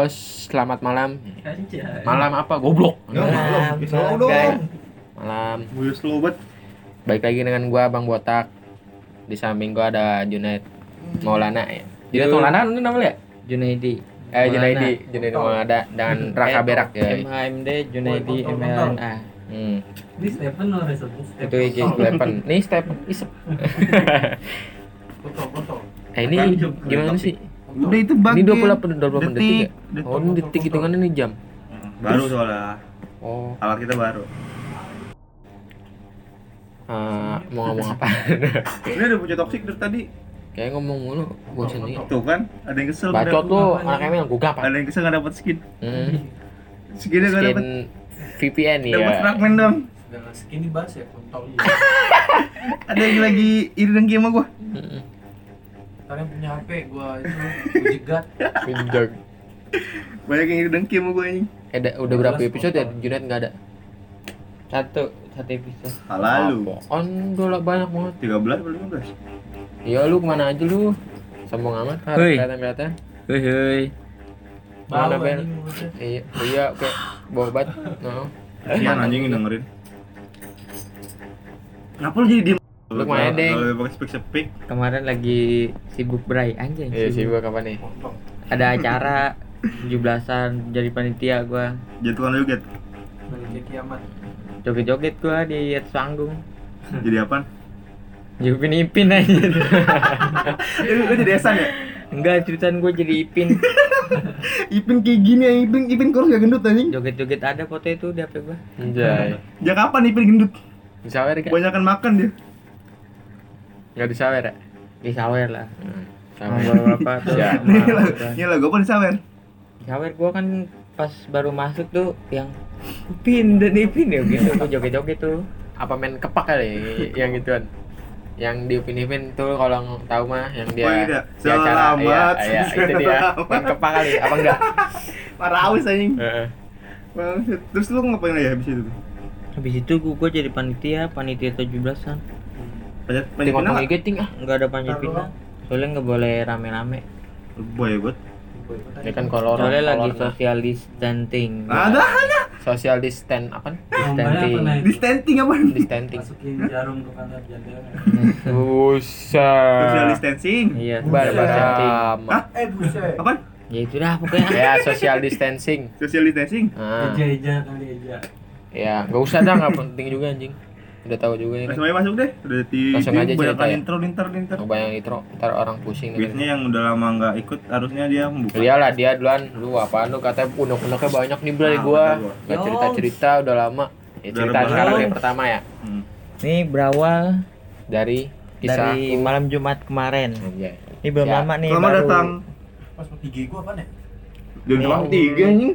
Halo, selamat malam. Anjay. Malam apa? Goblok. Malam. Malam, Slow malam, dong. guys. Malam. Gue slow banget. Baik lagi dengan gua Bang Botak. Di samping gua ada Junaid Maulana ya. Junaid. Maulana itu namanya ya? Junaidi. Eh Junaidi, Junaid Maulana dan Raka Berak ya. MHMD Junaidi. MLNA. Hmm. Ini Stephen lo disebut Itu Stephen. IG. Weapon. Nih step isep. Foto, foto. Eh ini gimana sih? Udah itu Ini bagian 28 28 detik ya? Detik. Oh, ini detik hitungannya nih jam. Baru soalnya. Oh, Alat kita baru. eh, mau ngomong apa? Ini ada bocah toksik dari tadi. Kayak ngomong mulu bosan nih. Tuh kan, ada yang kesel. Bacot dapet- anak Emil gua gapar. Ada yang kesel nggak dapat skin. Hmm. Skinnya nggak dapat. Skin VPN ya. Dapat fragmen dong. Dengan skin dibahas ya kontol. Ada yang lagi iri dengki sama gua. Kalian punya HP gua itu gua jegat. Pinjag. Banyak yang iri dengki sama gua ini. Eh, da- udah berapa episode ya? Junaid nggak ada. Satu, satu episode. Lalu. On udah lah banyak banget. 13 atau 15? Iya lu ke mana aja lu? Sombong amat. Kelihatan kelihatan. Hei hei. Mana, mulutnya. Iya, iya kayak bawa obat. No. Kasihan anjing yang dengerin. Kenapa lu jadi diem? Lu ke mana, Deng? Kalau pakai speak speak. Kemarin lagi sibuk bray anjing. Iya sibuk. gua kapan nih? Ada acara 17-an jadi panitia gua. Joget. Menuju kiamat. Joget-joget gua di atas panggung. Jadi apa? Jupin Ipin aja. Lu lu jadi Esan ya? Enggak, ceritaan gua jadi Ipin. Ipin kayak gini ya, Ipin Ipin kurus gak gendut anjing. Joget-joget ada foto itu di HP gua. Anjay. Ya kapan Ipin gendut? Disawer kan? Kebanyakan makan dia. Enggak disawer ya? Di sawer lah. Hmm. Sama Sawer. beberapa tuh. Ya. lah, nih lah gue pun sawer. Sawer gua kan pas baru masuk tuh yang Ipin dan Ipin ya gitu gua joget-joget tuh. Apa main kepak kali yang gituan? Yang di Upin-Ipin tuh kalau tahu mah yang dia Oh, iya. di acara iya, Selamat, iya, itu dia main kepak kali apa enggak? Parah aus anjing. Terus lu ngapain aja habis itu? Habis itu gua, gua jadi panitia, panitia 17-an. Tengok pindah pang nggak? ah. Enggak ada panjat pindah. Soalnya nggak boleh rame-rame. Boy buat. Ini kan kolor Soalnya lagi social distancing. Ada ada. social apa? Distancing. Apa, Nay? Distancing apa? Distancing. Masukin jarum ke pantat jantung. Buset. Social distancing. Iya, Bar distancing. Hah? Eh buset. Apa? Ya itu dah pokoknya. Ya social distancing. Social distancing. Ah, Eja eja kali eja. ya nggak usah dah nggak penting juga anjing. Udah tahu juga ini. Langsung aja masuk deh. Udah di Langsung aja banyak cerita ya. intro intro intro. Nggak banyak intro, ntar orang pusing. nih. Biasanya yang udah lama nggak ikut harusnya dia membuka. Iyalah dia duluan, lu apaan lu katanya unek-uneknya banyak nih dari Ah, gua. Nggak cerita cerita udah lama. Ya Udah cerita lebaran. sekarang yang pertama ya Hmm. Ini berawal dari kisah. dari malam Jumat kemarin. Anjay. Ini belum Siap. lama nih Selamat baru. datang. Pas gua apa nih? Nih. ruang tiga anjing.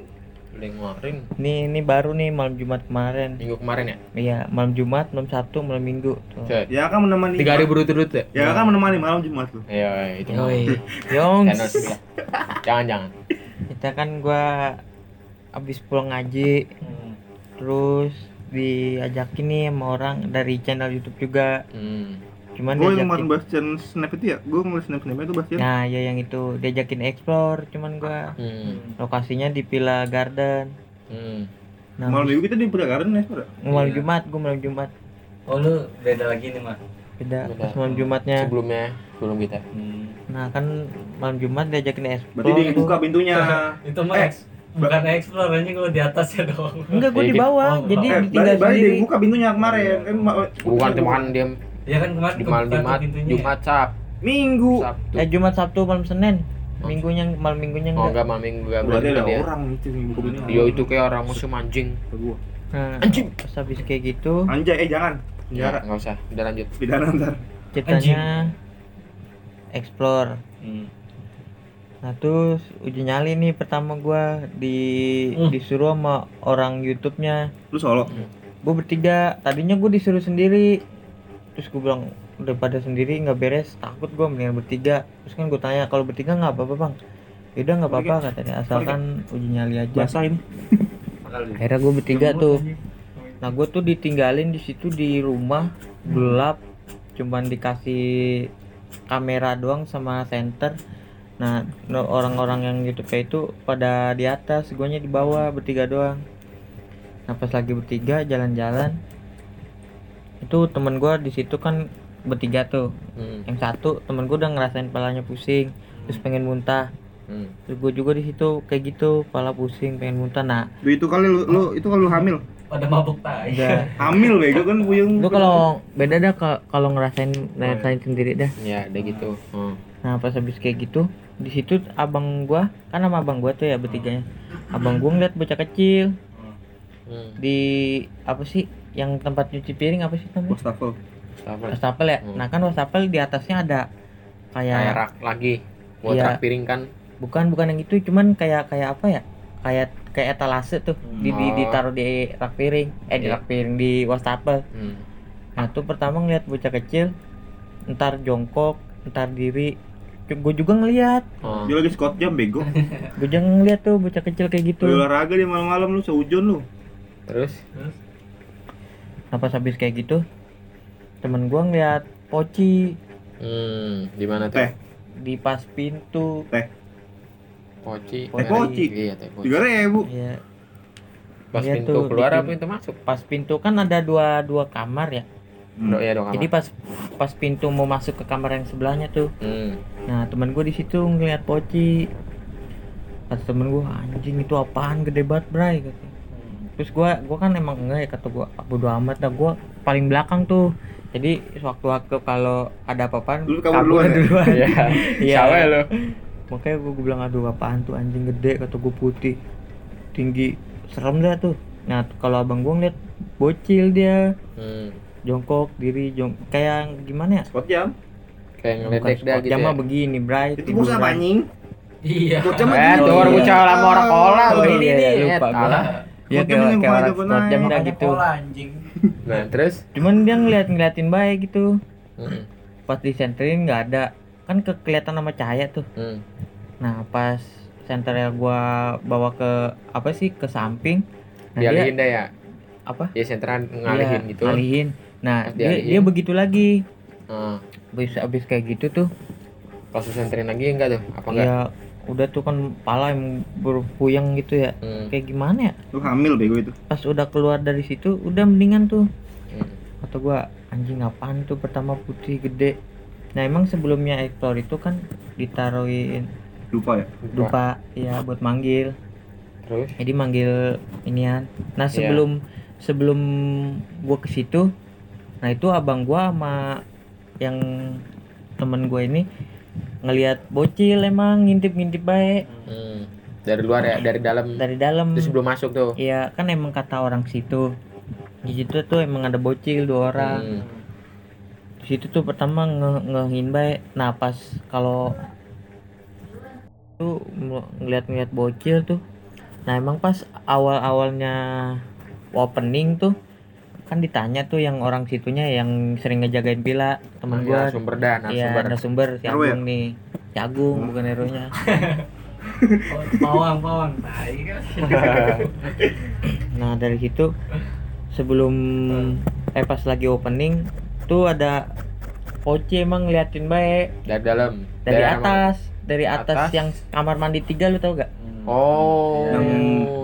Udah ngeluarin Nih ini baru nih malam Jumat kemarin. minggu kemarin ya. Iya, malam Jumat, malam Sabtu, malam Minggu. Tuh. Ya kan menemani. Tiga hari berturut-turut ya. Ya kan menemani malam Jumat lu. Iya, itu mah. Yoi. Channel sebelah. Jangan jangan. Kita kan gua abis pulang ngaji, terus diajakin nih sama orang dari channel YouTube juga. Hmm. Cuman Gue yang kemarin channel snap itu ya, gue ngeliat snap snapnya bahas ya. Nah, ya yang itu diajakin explore, cuman gua Hmm. lokasinya di Villa Garden. Hmm. Nah, Malam minggu kita di Pura Garden ya, malam Iya. Jumat, gua malam Jumat. Oh lu beda lagi nih mah. Beda, Beda. pas malam Jumatnya. Sebelumnya, sebelum kita. Nah, kan malam Jumat diajakin explore. Berarti dia tuh. buka pintunya. Itu mah Eh, bukan explore anjing kalau di atas ya dong. Enggak, gua Iya, di gitu. bawah. Oh, jadi eh, tinggal sendiri. buka pintunya kemarin. Eh, ma- Bukan cuma kan dia Ya kan kemarin di malam Jumat. Jumat Sab, Minggu. Sabtu. Eh Jumat Sabtu malam Senin. Minggunya malam minggunya Oh enggak. enggak malam minggu enggak Berarti ada dia. orang itu buka pintunya. Dia itu kayak orang musuh anjing. Gua. Nah, Anjing. Pas habis kayak gitu, Anjay, eh jangan. Ya, Penjara. enggak usah. Udah lanjut. Pidana ntar. ceritanya explore. Hmm. Nah, terus uji nyali nih pertama gua di Hmm. disuruh sama orang YouTube-nya. Lu solo. Gue bertiga. Tadinya gue disuruh sendiri. Terus gue bilang udah pada sendiri nggak beres takut gue mendingan bertiga. Terus kan gue tanya kalau bertiga nggak apa-apa bang? Yaudah nggak apa-apa katanya. Asalkan uji nyali aja. Basah ini. akhirnya gue bertiga tuh. nah gue tuh ditinggalin di situ di rumah gelap. Cuman dikasih kamera doang sama center nah orang-orang yang YouTube itu pada di atas guanya di bawah bertiga doang. Nah pas lagi bertiga jalan-jalan itu temen gua di situ kan bertiga tuh Hmm. yang satu temen gua udah ngerasain palanya pusing terus pengen muntah Hmm. terus gua juga di situ kayak gitu pala pusing pengen muntah nah Lu itu kali lu, lu itu kalau lu hamil. Pada mabuk tai. udah Hamil bego kan puyeng. gua kalau beda dah ka- kalau ngerasain ngerasain sendiri dah Ya, ada gitu. Oh. Nah pas habis kayak gitu di situ abang gua kan sama abang gua tuh ya bertiganya abang gua ngeliat bocah kecil Hmm. di apa sih yang tempat cuci piring apa sih namanya Wastafel. Wastafel. wastafel ya Hmm. nah kan wastafel di atasnya ada Kayak kayak rak lagi. Buat Iya. rak piring kan. bukan bukan yang itu cuman kayak kayak apa ya kayak kayak etalase tuh di, di Oh. ditaruh di rak piring eh di Iya. rak piring di wastafel Hmm. nah tuh pertama ngeliat bocah kecil ntar jongkok ntar diri gue juga ngeliat Oh. Dia lagi squat jam bego. gue juga ngeliat tuh bocah kecil kayak gitu Lu olahraga di malam-malam lu sehujon lu. Terus Terus Nah pas habis kayak gitu temen gua ngeliat poci hmm, di mana tuh? Teh. di pas pintu Poci. Teh poci. Iya, teh poci. Tiga ribu. ya Pas Iya pintu tuh, keluar apa pintu masuk? pas pintu kan ada dua dua kamar ya Do, ya dong. jadi pas pas pintu mau masuk ke kamar yang sebelahnya tuh Hmm. nah temen gua di situ ngeliat poci kata temen gua anjing itu apaan gede banget bray katanya. Terus gua gua kan emang enggak ya kata gua bodo amat dah gua paling belakang tuh jadi sewaktu-waktu kalau ada apa-apa Lu kabur duluan ya? duluan Iya. Iya. Siapa ya lo? makanya gue bilang aduh apaan tuh anjing gede kata gue putih tinggi serem dah tuh nah kalau abang gue ngeliat bocil dia Hmm. jongkok diri jong kayak gimana ya Squat jam. Kayak ngeledek dah gitu. jam Ya. begini bright Itu apa anjing? Iya. Bocah mah Eh, gini. tuh orang bocah lama orang kola Oh, begini iya, nih. lupa Eh, ya jam kayak kayak orang naik. dah gitu anjing. Nah, terus cuman dia ngeliat ngeliatin baik gitu Hmm. pas disenterin nggak ada kan ke kelihatan sama cahaya tuh Hmm. nah pas senternya gua bawa ke apa sih ke samping nah dia Dialihin dah ya. apa Ya senteran ngalihin Iya, gitu. ngalihin. Nah, dia, dialihin. dia begitu lagi. Heeh. Abis, abis kayak gitu tuh, Pas senterin lagi enggak tuh? Apa enggak? ya udah tuh kan pala yang berpuyang gitu ya. Hmm. Kayak gimana ya? Lu hamil bego itu. Pas udah keluar dari situ, udah mendingan tuh. Hmm. Kata gua, anjing apaan tuh pertama putih gede. Nah, emang sebelumnya explore itu kan ditaruhin Lupa ya. lupa ya buat manggil. Terus Jadi manggil inian. Nah, sebelum sebelum gua ke situ, nah itu abang gua sama yang temen gue ini ngelihat bocil emang ngintip-ngintip baik hmm. dari luar ya, dari dalam. dari dalam. Terus sebelum masuk tuh. Iya, kan emang kata orang situ. Di situ tuh emang ada bocil dua orang. Hmm. Di situ tuh pertama nge ngehin baik. Nah, pas kalau tuh ngeliat-ngeliat bocil tuh. Nah, emang pas awal-awalnya opening tuh kan ditanya tuh yang orang situnya yang sering ngejagain pila temen Ya, gua sumber dah, Iya, narasumber. narasumber si Hero ya? Agung nih. Si Agung bukan hero-nya. Pawang, pawang. Tai kan. Nah, dari situ sebelum eh pas lagi opening tuh ada Poci emang ngeliatin baik dari dalam. dari atas, dari atas, Atas? yang kamar mandi tiga lu tau gak? Oh, Yang,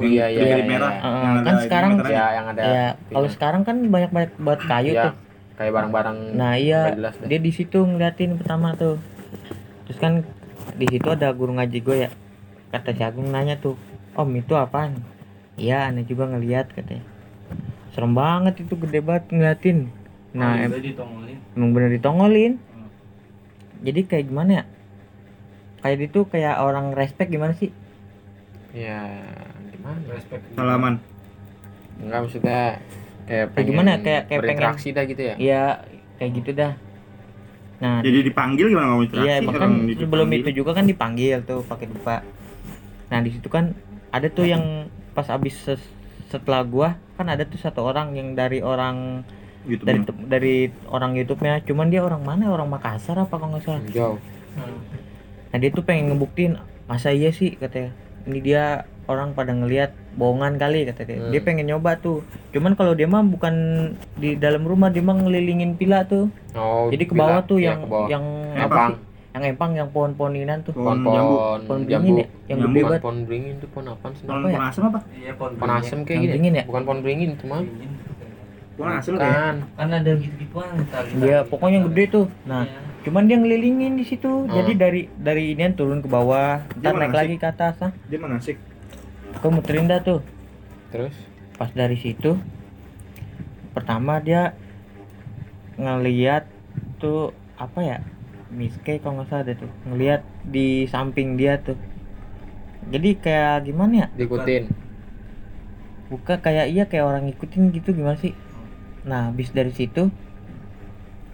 iya iya. yang iya, merah. iya. Yang kan ada sekarang-. Ya, yang ada. ya, kalau sekarang kan banyak banyak buat kayu Iya, tuh. Kayak barang-barang. Nah, iya, jelas dia di situ ngeliatin pertama tuh. Terus kan di situ ada guru ngaji gue ya. Kata si Agung nanya tuh, "Om, itu apaan?" Iya, aneh juga ngeliat katanya. Serem banget itu gede banget ngeliatin. Nah, em- Udah ditongolin. emang bener ditongolin. Jadi kayak gimana ya? Kayak itu kayak orang respect gimana sih? Ya, gimana? Respect. Salaman. Enggak maksudnya kayak Kayak gimana? pengen Kayak- kayak berinteraksi dah gitu ya. Iya, kayak gitu dah. Nah, Jadi dipanggil gimana ngomong interaksi? Iya, emang kan orang sebelum dipanggil. itu juga kan dipanggil tuh pakai dupa. Nah, di situ kan ada tuh yang pas abis ses- setelah gua kan ada tuh satu orang yang dari orang YouTube dari dari orang YouTube-nya, cuman dia orang mana? Orang Makassar apa kalau nggak salah. Jauh. Nah, dia tuh pengen ngebuktiin masa iya sih katanya. Ini dia orang pada ngelihat bohongan kali kata dia. Hmm. Dia pengen nyoba tuh. Cuman kalau dia mah bukan di dalam rumah dia mah ngelilingin pila tuh. Oh, Jadi ke bawah tuh iya, yang bawah. yang Apa? apa sih? yang empang yang pohon-pohon inian tuh Pohon Pohon jambu. pohon beringin ya yang Jambu. gede Bukan banget pohon beringin itu pohon apa sih? Pohon Apa ya? pohon asem apa? Iya, pohon Pohon asem kayak gini. beringin ya? Bukan pohon beringin itu mah. Pohon asem. Kan. Kan ada gitu-gituan. Iya, pokoknya yang gede tuh. Nah, Iya. Cuman dia ngelilingin di situ. Hmm. Jadi dari dari inian turun ke bawah, ntar mana naik lagi ke atas. Nah, Dia mana sih? ke muterin dah tuh. Terus Pas dari situ pertama dia ngeliat tuh apa ya? Miske kalau nggak salah deh tuh. Ngeliat di samping dia tuh. Jadi kayak gimana ya? diikutin. Buka kayak iya kayak orang ngikutin gitu gimana sih? Nah, habis dari situ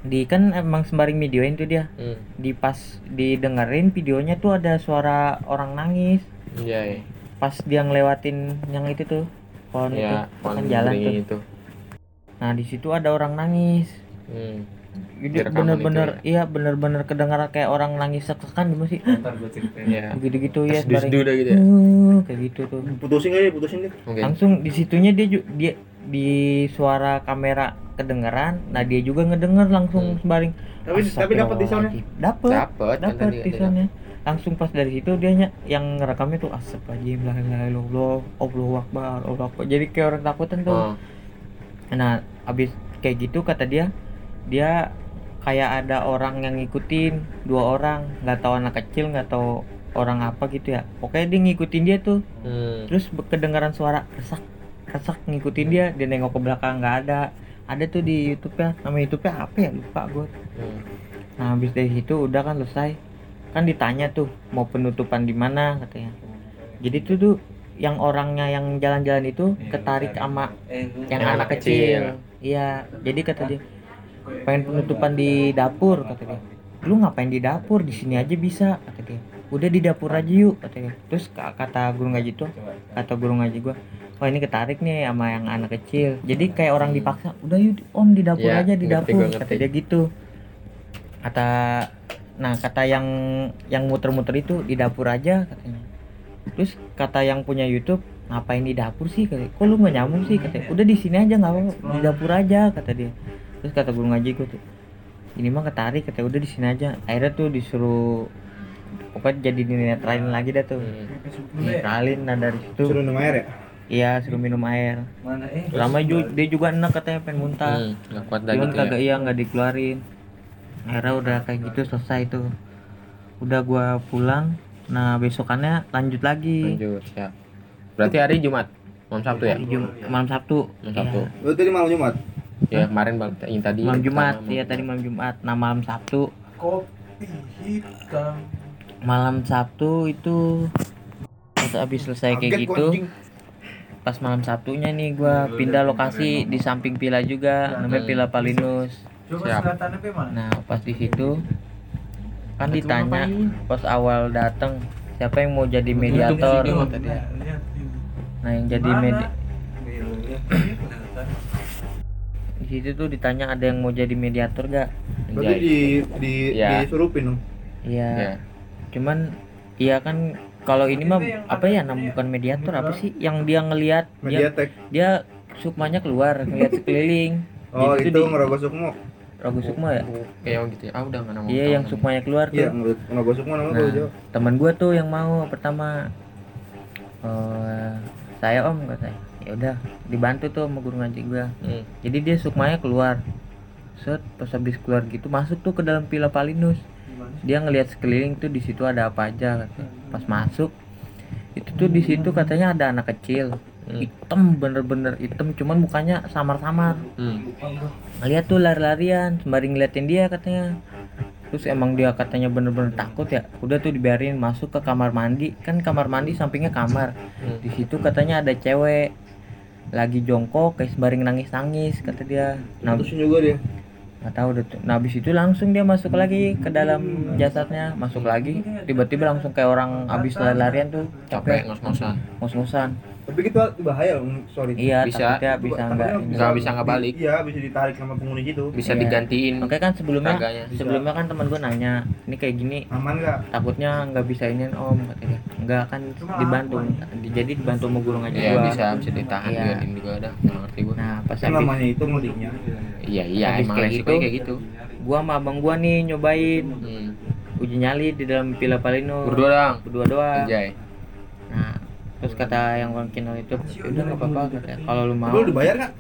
di kan emang sembaring videoin tuh dia. Hmm. di pas didengerin videonya tuh ada suara orang nangis Iya. iya. pas dia ngelewatin yang itu tuh pohon Ya, itu pohon kan jalan tuh itu. nah di situ ada orang nangis Hmm. jadi bener-bener itu iya bener-bener kedengaran kayak orang nangis sekekan gimana sih Ntar gue ceritain. Iya. begitu-gitu ya udah gitu ya. "Uh," kayak gitu tuh Putusin kali, putusin deh. Mungkin. langsung di situnya dia dia di suara kamera kedengeran nah dia juga ngedenger langsung Hmm. sembaring. Tapi tapi dapat di sana. dapat Dapat dapat langsung pas dari situ dia ny- yang ngerekamnya tuh asap aja la ilaha illallah Allahu akbar Allahu akbar. Jadi kayak orang takutan tuh. Oh. nah abis kayak gitu kata dia dia kayak ada orang yang ngikutin dua orang nggak tahu anak kecil nggak tahu orang apa gitu ya. Pokoknya dia ngikutin dia tuh. Hmm. terus kedengaran suara resak resak ngikutin dia dia nengok ke belakang nggak ada ada tuh di YouTube ya nama YouTube nya apa ya lupa gue Hmm. Nah, habis dari situ udah kan selesai. Kan ditanya tuh mau penutupan di mana katanya. Jadi tuh tuh yang orangnya yang jalan-jalan itu ketarik sama Eh, lu- yang Yang anak kecil. Iya, jadi kata dia pengen penutupan di dapur kata dia. Lu ngapain di dapur? Di sini aja bisa kata dia. Udah di dapur aja yuk kata dia. Terus ka- kata guru ngaji tuh, kata guru ngaji gua, wah ini ketarik nih sama yang anak kecil. Jadi kayak orang dipaksa, udah yuk om di dapur Iya, aja di ngerti, dapur gua kata ngerti. dia gitu. Kata nah kata yang yang muter-muter itu di dapur aja katanya. Terus kata yang punya YouTube ngapain di dapur sih kata kok lu nggak nyambung sih katanya udah di sini aja nggak apa di dapur aja kata dia terus kata guru ngaji gue tuh ini mah ketarik kata udah di sini aja akhirnya tuh disuruh pokoknya jadi dinetralin lagi dah tuh Hmm. netralin nah dari situ Suruh minum air ya? iya suruh minum air Mana eh? lama juga dia juga enak katanya pengen muntah Hmm. Nggak kuat cuman tuh ya. kagak iya nggak dikeluarin akhirnya udah kayak gitu selesai tuh udah gua pulang nah besokannya lanjut lagi Lanjut, siap. Berarti hari Jumat, malam Sabtu ya? Hari Jum- malam Sabtu Malam Sabtu. Lu tadi malam Jumat. Ya kemarin bang, yang tadi. Iya. malam Jumat pertama, ya tadi malam Jumat nah malam Sabtu Kopi hitam. Malam Sabtu itu pas habis selesai kayak gitu anjing. pas malam Sabtunya nih gua pindah lokasi di samping villa juga namanya. Villa Palinus Siap. selatan apa mana? nah pas di situ kan ditanya pas awal datang siapa yang mau jadi mediator nah yang jadi medi Iya, di situ tuh ditanya ada yang mau jadi mediator gak Berarti di di Ya. disurupin dong. iya Ya. Cuman iya kan kalau ini mah apa ya nam bukan mediator apa sih yang dia ngelihat dia dia sukmanya keluar ngeliat sekeliling. Oh, Jadi itu di- ngerogok sukmo. Ragu Sukma ya? Kayak gitu ya. Ah udah nggak nama. iya yang sukmanya keluar tuh. Iya, ngerogok sukmo namanya Nah, teman gua tuh yang mau pertama. Eh saya om katanya ya udah dibantu tuh sama guru ngaji gua. Hmm. jadi dia sukmanya keluar. Set pas habis keluar gitu masuk tuh ke dalam villa Palinus dia ngelihat sekeliling tuh di situ ada apa aja katanya. pas masuk itu tuh di situ katanya ada anak kecil Hmm. hitam bener-bener hitam cuman mukanya samar-samar Hmm. ngeliat tuh lari-larian sembari ngeliatin dia katanya terus emang dia katanya bener-bener takut ya udah tuh dibiarin masuk ke kamar mandi kan kamar mandi sampingnya kamar Hmm. di situ katanya ada cewek lagi jongkok kayak sembari nangis-nangis kata dia nah juga dia. Nggak tahu deh tuh. nah habis itu langsung dia masuk lagi ke dalam jasadnya masuk lagi tiba-tiba langsung kayak orang habis lari-larian tuh Capek capek ngos-ngosan. ngos-ngosan Tapi gitu bahaya, mm, sorry. iya Bisa. takutnya bisa enggak Nggak bisa nggak balik. Iya, bisa ditarik sama penghuni situ. Bisa Iya. digantiin makanya kan sebelumnya taganya. sebelumnya kan teman gue nanya ini kayak gini Aman enggak? takutnya nggak bisa ini om katanya enggak kan dibantu jadi dibantu sama guru ngaji Iya gua bisa bisa ditahan Iya. juga ada. Nggak ngerti gua. nah pas Kan habis namanya itu mudiknya. Iya iya Habis emang kayak gitu. kayak gitu. gua sama abang gua nih nyobain Hmm. uji nyali di dalam Villa Palino Berdua doang. berdua doang Anjay. nah terus kata yang orang kenal itu udah nggak apa-apa kalau lu mau Lu dibayar nggak?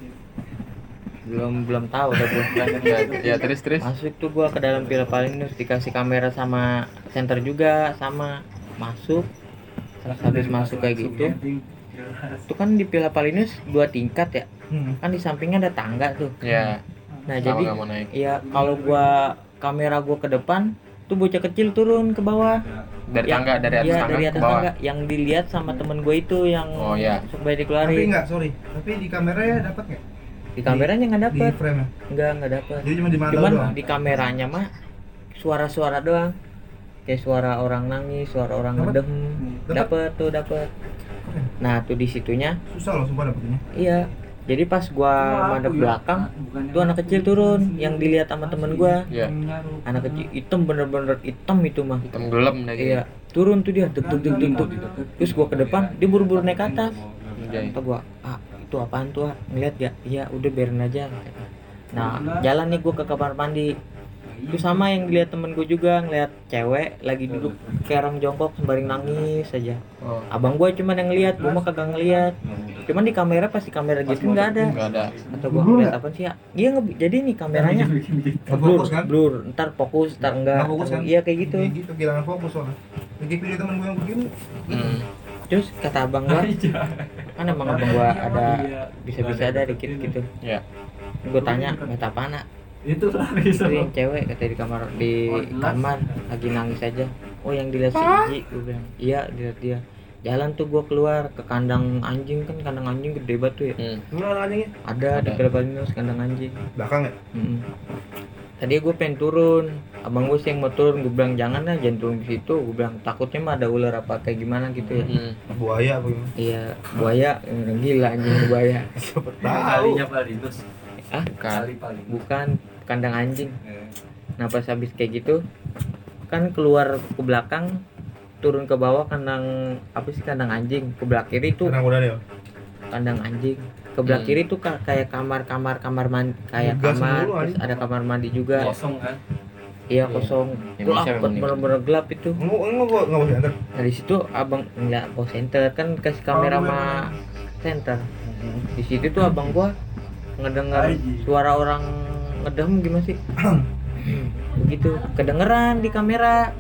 belum belum tahu udah belum Ya, ya terus terus. masuk tuh gua ke dalam Villa Palino dikasih kamera sama center juga sama masuk terus habis masuk kayak gitu itu kan di Villa Palinus dua tingkat ya Hmm. kan di sampingnya ada tangga tuh Ya. Nah Sama jadi nggak mau naik. ya kalau gua kamera gua ke depan tuh bocah kecil turun ke bawah Dari Ya, tangga dari atas iya, tangga dari ke atas bawah. tangga yang dilihat sama temen gue itu yang Oh, iya. supaya Tapi dikeluarin enggak, sorry. Tapi di kameranya dapat nggak? di kameranya nggak Di dapet frame nggak nggak dapet Jadi cuma di cuman doang. di kameranya mah suara-suara doang kayak suara orang nangis suara orang ngedem Dapet? dapet tuh dapet nah tuh di situnya Susah loh sumpah dapetinnya. iya jadi pas gua madep belakang tuh anak kecil turun yang dilihat sama temen gua Iya. anak kecil hitam bener-bener hitam itu mah Hitam gelem lagi. iya turun tuh dia tuk tuk tuk tuk tuk terus gua ke depan dia buru-buru naik ke atas Anjay. kata gua ah itu apaan tuh ah? ngeliat ya iya udah biarin aja nah jalan nih gua ke kamar mandi itu sama yang dilihat temen gue juga ngeliat cewek lagi duduk kayak orang jongkok sembari nangis aja Oh. abang gue cuman yang ngeliat gue mah kagak ngeliat cuman di kamera pasti kamera gitu nggak ada. Enggak ada. atau gua ngeliat apa sih ya? Iya nge- jadi nih kameranya Nggak blur fokus kan? blur. Ntar fokus ntar enggak Nggak. fokus kan? iya kayak gitu. Kayak gitu kehilangan fokus soalnya. Lagi video temen gue yang begini. Hmm. terus kata abang gua kan emang abang gua ada bisa-bisa ada dikit gitu. Ya. gue tanya nggak apa nak? Itu lari itu yang cewek kata di kamar di kamar lagi nangis aja. Oh yang dilihat si Iji gue bilang. Iya dilihat dia jalan tuh gua keluar ke kandang anjing kan kandang anjing gede banget tuh ya Hmm. Mana anjingnya? ada, di Ada. Peloponnese kandang anjing Belakang ya? Mm. Tadi gue pengen turun, abang gue sih yang mau turun, gue bilang jangan lah, jangan turun di situ. Gue bilang takutnya mah ada ular apa kayak gimana gitu ya. Hmm. Buaya apa gimana? Iya, buaya, gila anjing buaya. Siapa tahu. Kalinya Palinus. Ah, Bukan. Kali paling. bukan kandang anjing. Nah pas habis kayak gitu, kan keluar ke belakang, turun ke bawah kandang apa sih kandang anjing, ke belakang kiri tuh Tenang udah nih. kandang anjing. Ke belakang Hmm. kiri tuh ka- kayak kamar-kamar kamar mandi, kayak Ngegas kamar, mulu, terus ada kamar mandi juga. Kosong kan? Iya kosong, bisa memang bener-bener gelap itu. Enggak enggak gua enggak mau center. Nah di situ abang nggak bawa center kan kasih kamera Oh, sama center. Di situ tuh abang gua ngedenger suara orang ngedem gimana sih? Begitu kedengeran di kamera.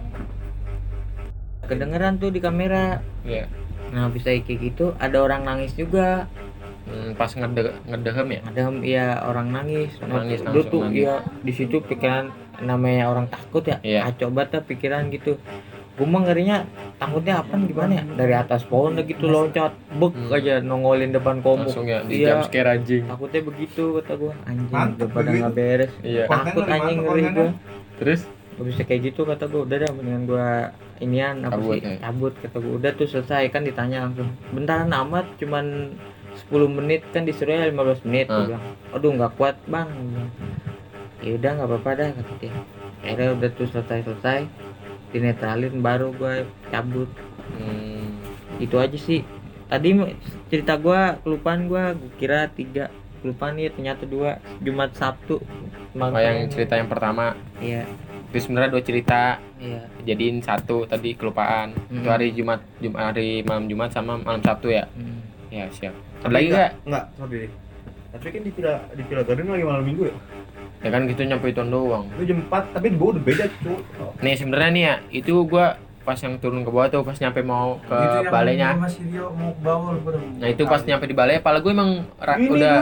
Kedengeran tuh di kamera. Iya. Nah bisa kayak gitu ada orang nangis juga. Hmm, pas ngede ngedehem ya. Ada ya orang nangis. Nah, Nangis, langsung tuh nangis. ya di situ pikiran namanya orang takut ya. Iya. Kacau banget dah pikiran gitu. Gue mah ngerinya takutnya apa gimana ya? Dari atas pohon udah gitu loncat, bek Hmm. aja nongolin depan komuk. Langsung ya di Iya. jump scare anjing. Takutnya begitu kata gua. Anjing Mantep udah pada begitu. nggak beres. Iya. Takut anjing ngeri gua. Terus Gak bisa kayak gitu kata gua. Udah dah mendingan gua inian apa Cabut sih? ya? Cabut kata gua. Udah tuh selesai kan ditanya langsung. Bentaran amat cuman 10 menit kan disuruhnya 15 menit Hmm. bilang. Aduh nggak kuat bang. Ya udah nggak apa-apa dah kata dia. Akhirnya udah tuh selesai-selesai dinetralin baru gua cabut hmm, itu aja sih tadi cerita gua kelupaan gua gua kira tiga kelupaan ya ternyata dua Jumat Sabtu oh yang cerita yang pertama iya itu sebenarnya dua cerita iya jadiin satu tadi kelupaan Hmm. itu hari Jumat Jumat hari malam Jumat sama malam Sabtu ya Hmm. ya siap ada lagi nggak Enggak, sorry. Tapi kan di Villa di Villa Garden lagi malam minggu ya. ya kan gitu nyampe itu doang Itu jam 4, tapi di bawah udah beda, cuy. nih sebenarnya nih ya itu gua pas yang turun ke bawah tuh pas nyampe mau ke Itu balainya Mas Rio mau ke bawah lu pada. nah itu pas nyampe di balai pala gue emang ra- Ini udah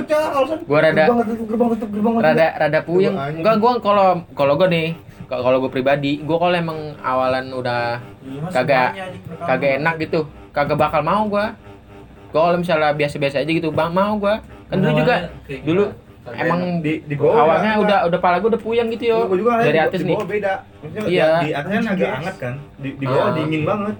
gua rada- gerbang tutup gerbang tutup gerbang tutup. rada rada puyeng enggak gua kalau kalau gua nih kalau kalau gue pribadi gua kalau emang awalan udah Iya, Kagak- di kagak enak gitu kagak bakal mau gua gua kalau misalnya biasa-biasa aja gitu bang mau gua kan dulu juga Kayak dulu? Kagak emang di di bawah awalnya enggak. udah udah pala gua udah puyeng gitu yo Gua juga ngeliat dari di- atas di nih bawah beda. Maksudnya Iya. di atasnya kan agak hangat kan. Di di bawah Ah. dingin banget.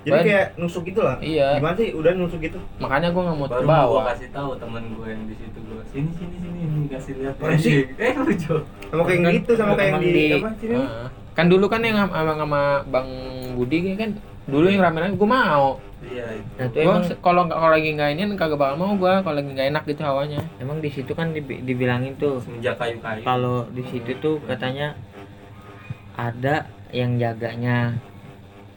Jadi Ban- kayak nusuk gitu lah. iya Gimana sih udah nusuk gitu? makanya gua nggak mau baru ke mau bawah gua kasih tahu temen gue yang di situ gua sini sini sini ini kasih lihat sih? eh lucu Sama kayak yang gitu sama kayak yang di, di- apa sih? Heeh. kan dulu kan yang sama, sama- sama bang Budi kan dulu yang rame-rame gua mau iya itu. nah itu gua emang se- kalau nggak kalau lagi nggak ini kagak bakal mau gua kalau lagi nggak enak gitu hawanya emang di situ kan dibi- dibilangin tuh semenjak kayu-kayu kalau di situ tuh katanya ada yang jaganya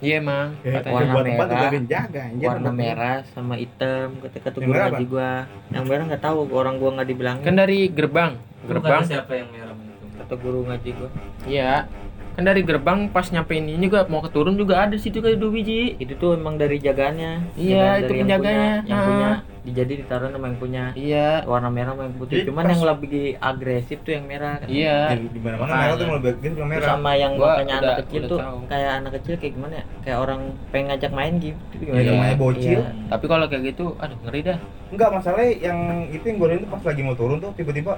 Iya emang. Ya, katanya. warna buat tempat merah. yang jaga anjir. warna merah sama hitam ketika tuh Yang guru ngaji gua yang merah nggak tahu orang gua nggak dibilangin Kan dari gerbang. Gerbang. kata siapa yang merah kata guru ngaji gua Iya. Kan dari gerbang pas nyampein ini juga mau keturun juga ada situ kayak dua biji. itu tuh emang dari jagaannya Iya, Jagaan itu dari yang penjaganya. punya, yang punya jadi ditaruh sama yang punya Iya. warna merah sama yang putih Jadi cuman pas- yang lebih agresif tuh yang merah kan. Iya. Di di mana mana merah tuh mau lebih agresif yang merah. sama yang Gua makanya udah- anak kecil udah tuh tahu. kayak anak kecil kayak gimana ya kayak orang pengen ngajak main gitu Iya, namanya bocil. Iya. Tapi kalau kayak gitu, aduh ngeri dah. Enggak masalah yang itu yang gue lihat tuh pas lagi mau turun tuh tiba-tiba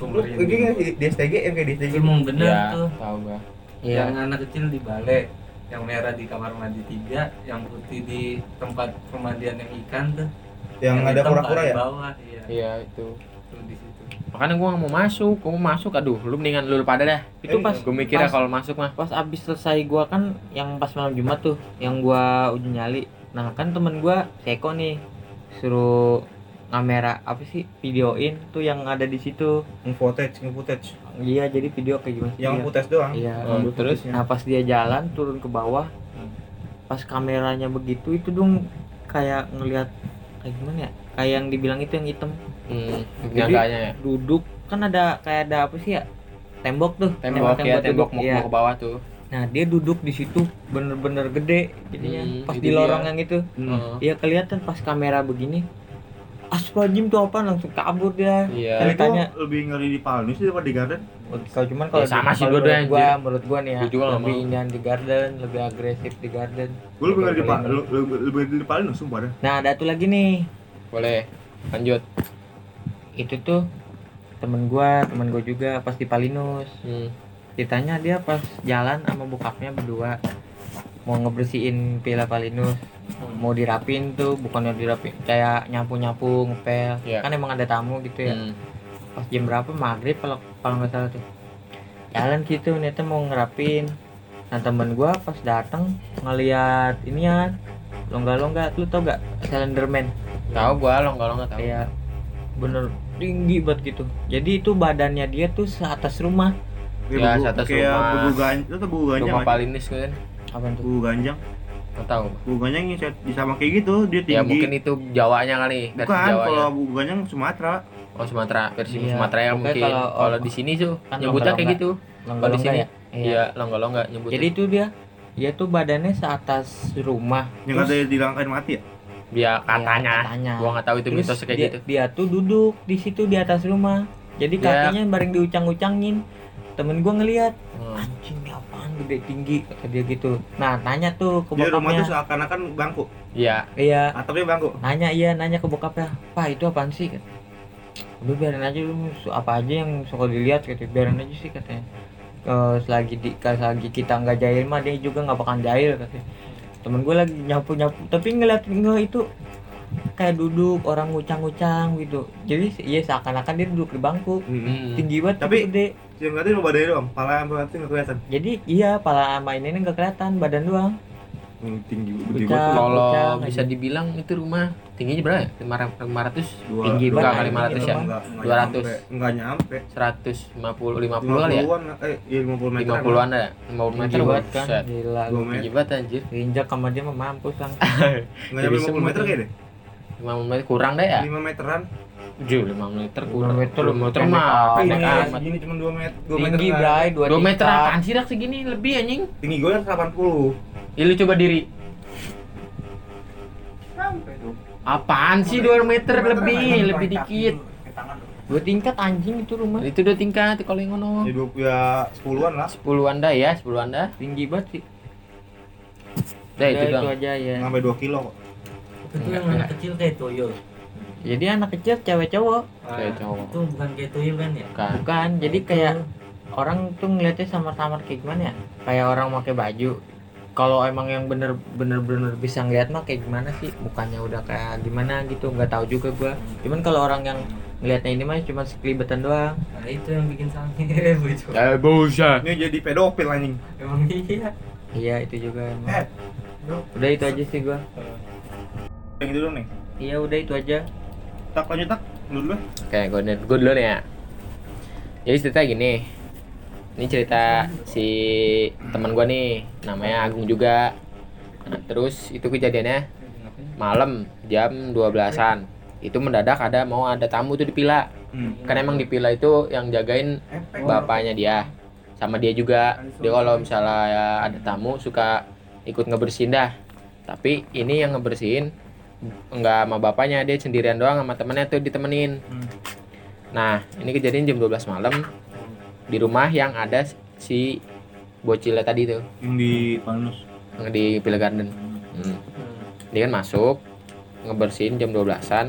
lu Pemerintah. ini nggak sih, di STG yang kayak di STG Emang bener Iya, tuh. tahu gua. Iya. Yang anak kecil di balai, yang merah di kamar mandi tiga, yang putih di tempat pemandian yang ikan tuh. yang ada hitam kura-kura ya bawah, iya. Iya, itu. Tuh di situ. Makanya gua nggak mau masuk, gua mau masuk, aduh, lu mendingan lu pada dah. itu pas Gua mikirnya kalau masuk mah. pas abis selesai gua kan yang pas malam Jumat tuh yang gua uji nyali nah kan temen gua Seko nih suruh kamera apa sih videoin tuh yang ada di situ footage footage iya jadi video kayak gimana sih yang dia? footage doang iya Oh, terus? nah pas dia jalan turun ke bawah pas kameranya begitu itu dong kayak ngelihat kayak gimana ya kayak yang dibilang itu yang hitam Hmm, Jadi- ya. duduk kan ada kayak ada apa sih ya tembok tuh Tembok ya, tembok mau, iya. mau ke bawah tuh. Nah dia duduk di situ bener-bener gede jadinya Hmm, pas di dia. lorong yang itu. Heeh. Iya kelihatan pas kamera begini. Asfajim tuh apa langsung kabur dia. Iya. Itu Tanya. lebih ngeri di Palnis daripada di Garden Kalau cuman kalau Ya, sama sih dua-duanya, menurut gua, menurut gua nih ya Gua lebih inian di garden, lebih agresif di garden. gue lebih ngeri di Palnis lebih ngeri di Palnis sumpah dah Nah ada tuh lagi nih Boleh. Lanjut. itu tuh temen gua, temen gua juga pas di Palinus. Hmm. Ditanya dia pas jalan sama bokapnya berdua mau ngebersihin pila Palinus mau dirapin tuh bukannya dirapin kayak nyapu nyapu ngepel Iya. kan emang ada tamu gitu ya Hmm. pas jam berapa maghrib kalau kalau nggak salah tuh jalan gitu ternyata mau ngerapin nah temen gua pas datang ngeliat ini ya longga-longga lu tau gak Slenderman Tahu gua longgol-longgol tahu. kayak bener tinggi banget gitu jadi itu badannya dia tuh seatas rumah Ya, Kayak satu kayak rumah. buku ganjang itu tuh buku ganjang Rumah? Palinis kan. apa tuh buku ganjang Enggak tahu. buku ganjang yang sama kayak gitu dia tinggi Ya mungkin itu Jawanya kali, versi bukan Jawanya. kalau buku ganjang Sumatera Oh Sumatera, versi Iya, Sumatera ya mungkin. kalau- Kalau oh, di sini tuh kan nyebutnya kayak longga-longga. gitu. longga-longga sini? ya Iya, longgol-longgol nyebutnya. jadi itu dia dia tuh badannya seatas rumah yang Terus- ada dilangkain mati ya dia katanya. Iya, katanya. Gua nggak tahu itu Terus mitos kayak dia, gitu. dia tuh duduk di situ di atas rumah jadi Ya. kakinya bareng diucang-ucangin temen gua ngeliat Hmm. anjing gede tinggi kata dia gitu. Nah tanya tuh ke dia rumah bokapnya. tuh seakan-akan bangku. Iya. iya. Atapnya bangku. Nanya iya nanya ke bokapnya pak itu apaan sih? Udah biarin aja lu apa aja yang suka dilihat gitu. Biarin aja sih katanya. Eh, selagi di selagi kita nggak jahil mah dia juga nggak bakal jahil katanya. Temen gue lagi nyapu nyapu tapi ngeliat nge itu kayak duduk orang ngucang-ngucang gitu. Jadi iya seakan-akan dia duduk di bangku. Hmm. tinggi banget Tapi- tapi gede yang ngerti cuma badannya doang pala yang berarti nggak kelihatan jadi iya pala sama ini nggak kelihatan badan doang Hmm, tinggi gede banget Kalau bisa dibilang itu rumah tingginya berapa ya? 500 Dua- tinggi dua- banget, kali anjing, 500 ya? Enggak, enggak 200. nyampe. Enggak nyampe. 150 50 kali ya? 50-an, eh iya 50 meter. 50-an ada. 50 meter tinggi banget kan gila Dua meter. Tinggi banget anjir. injak sama dia mah mampus langsung Enggak nyampe Jadi 50 meter kayak deh. 5 meter kurang deh ya? 5 meteran. 7 5 meter kurang. 5 meter, 2 meter mah Ini amat. segini cuma 2 meter. 2 meter. tinggi kan. bray 2 2 meter apaan sih rak segini lebih anjing? Tinggi gue kan 80. Ya lu coba diri. Apaan sih 2 meter Dua meter lebih, lebih dikit. dua tingkat anjing itu rumah Itu udah tingkat kalau yang ngono. Ya 20 ya 10-an lah. 10 anda ya, 10 anda. tinggi banget sih Udah itu dong. aja ya Sampai 2 kilo kok. Itu yang anak kecil kayak toyo. Jadi anak kecil cewek cowok Kayak cowok. Itu bukan kayak toyo kan ya? Bukan. bukan jadi kayak orang tuh ngeliatnya samar-samar kayak gimana ya kayak orang pakai baju kalau emang yang bener bener bener bisa ngeliat mah kayak gimana sih bukannya udah kayak gimana gitu nggak tahu juga gua cuman kalau orang yang ngeliatnya ini mah cuma sekelibetan doang Nah itu yang bikin sange. Ya busa. Ini jadi pedofil anjing. Emang iya. iya itu juga emang. Eh, udah itu aja sih gua yang itu dong nih. iya udah itu aja Tak lanjut tak. Dulu dulu. Oke, gue gue dulu nih ya. Jadi ceritanya gini. ini cerita si teman gua nih namanya Agung juga nah, terus itu kejadiannya malam jam 12-an itu mendadak ada mau ada tamu tuh di pila Hmm. kan emang di pila itu yang jagain bapaknya dia sama dia juga dia kalau misalnya ya ada tamu suka ikut ngebersihin dah tapi ini yang ngebersihin nggak sama bapaknya dia sendirian doang sama temennya tuh ditemenin Hmm. nah ini kejadian jam 12 malam di rumah yang ada si bocilnya tadi tuh Yang di Panus. yang di Pila Garden Hmm. dia kan masuk ngebersihin jam 12-an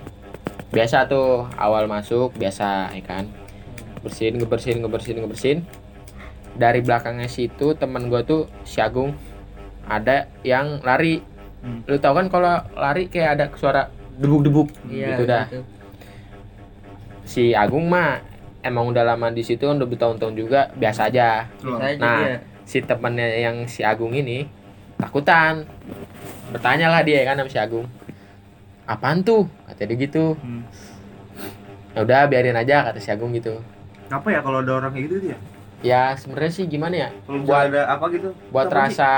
biasa tuh awal masuk biasa ya kan bersihin ngebersihin ngebersihin ngebersihin dari belakangnya situ teman gua tuh si Agung ada yang lari Hmm. lu tau kan kalau lari kayak ada suara debuk-debuk Iya, gitu dah si Agung mah emang udah lama di situ udah bertahun-tahun juga biasa aja Bisa aja Nah, dia. si temennya yang si Agung ini takutan bertanya lah dia kan sama si Agung apaan tuh kata dia gitu Hmm. ya udah biarin aja kata si Agung gitu Apa ya kalau ada orang kayak gitu dia? Ya sebenarnya sih gimana ya Kalau Buat- ada apa gitu? buat Apa sih? rasa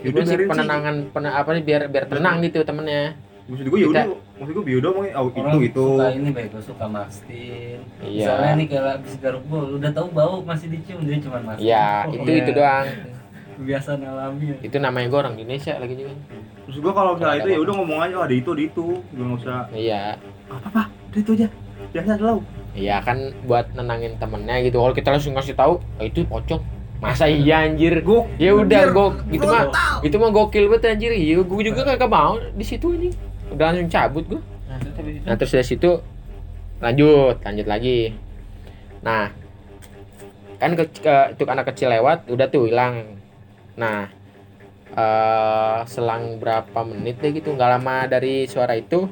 itu Yaudah, sih penenangan pen, apa nih biar biar tenang gitu temennya Maksud gue ya udah, maksud gue biudo mau oh, itu Orang itu. suka ini baik gue suka Martin Iya. misalnya nih kalau habis garuk bol udah tahu bau masih dicium dia cuma Martin ya Oh, itu iya. itu doang kebiasaan alami ya. itu namanya gue orang Indonesia lagi juga Terus gue kalau misalnya itu ya udah ngomong aja oh, ada itu ada itu. Gue nggak usah iya apa apa, ada itu aja. Biasa selalu. Iya kan buat nenangin temennya gitu. Kalau kita langsung kasih tahu "Oh, itu pocong. Masa iya anjir? Gue ya udah gok gitu mah itu mah gokil banget anjir. Iya gue juga kagak mau di situ anjing. Udah langsung cabut gue nah terus dari situ lanjut lanjut lagi. Nah kan ke, ke- itu anak kecil lewat udah tuh hilang. Nah eh selang berapa menit deh gitu nggak lama dari suara itu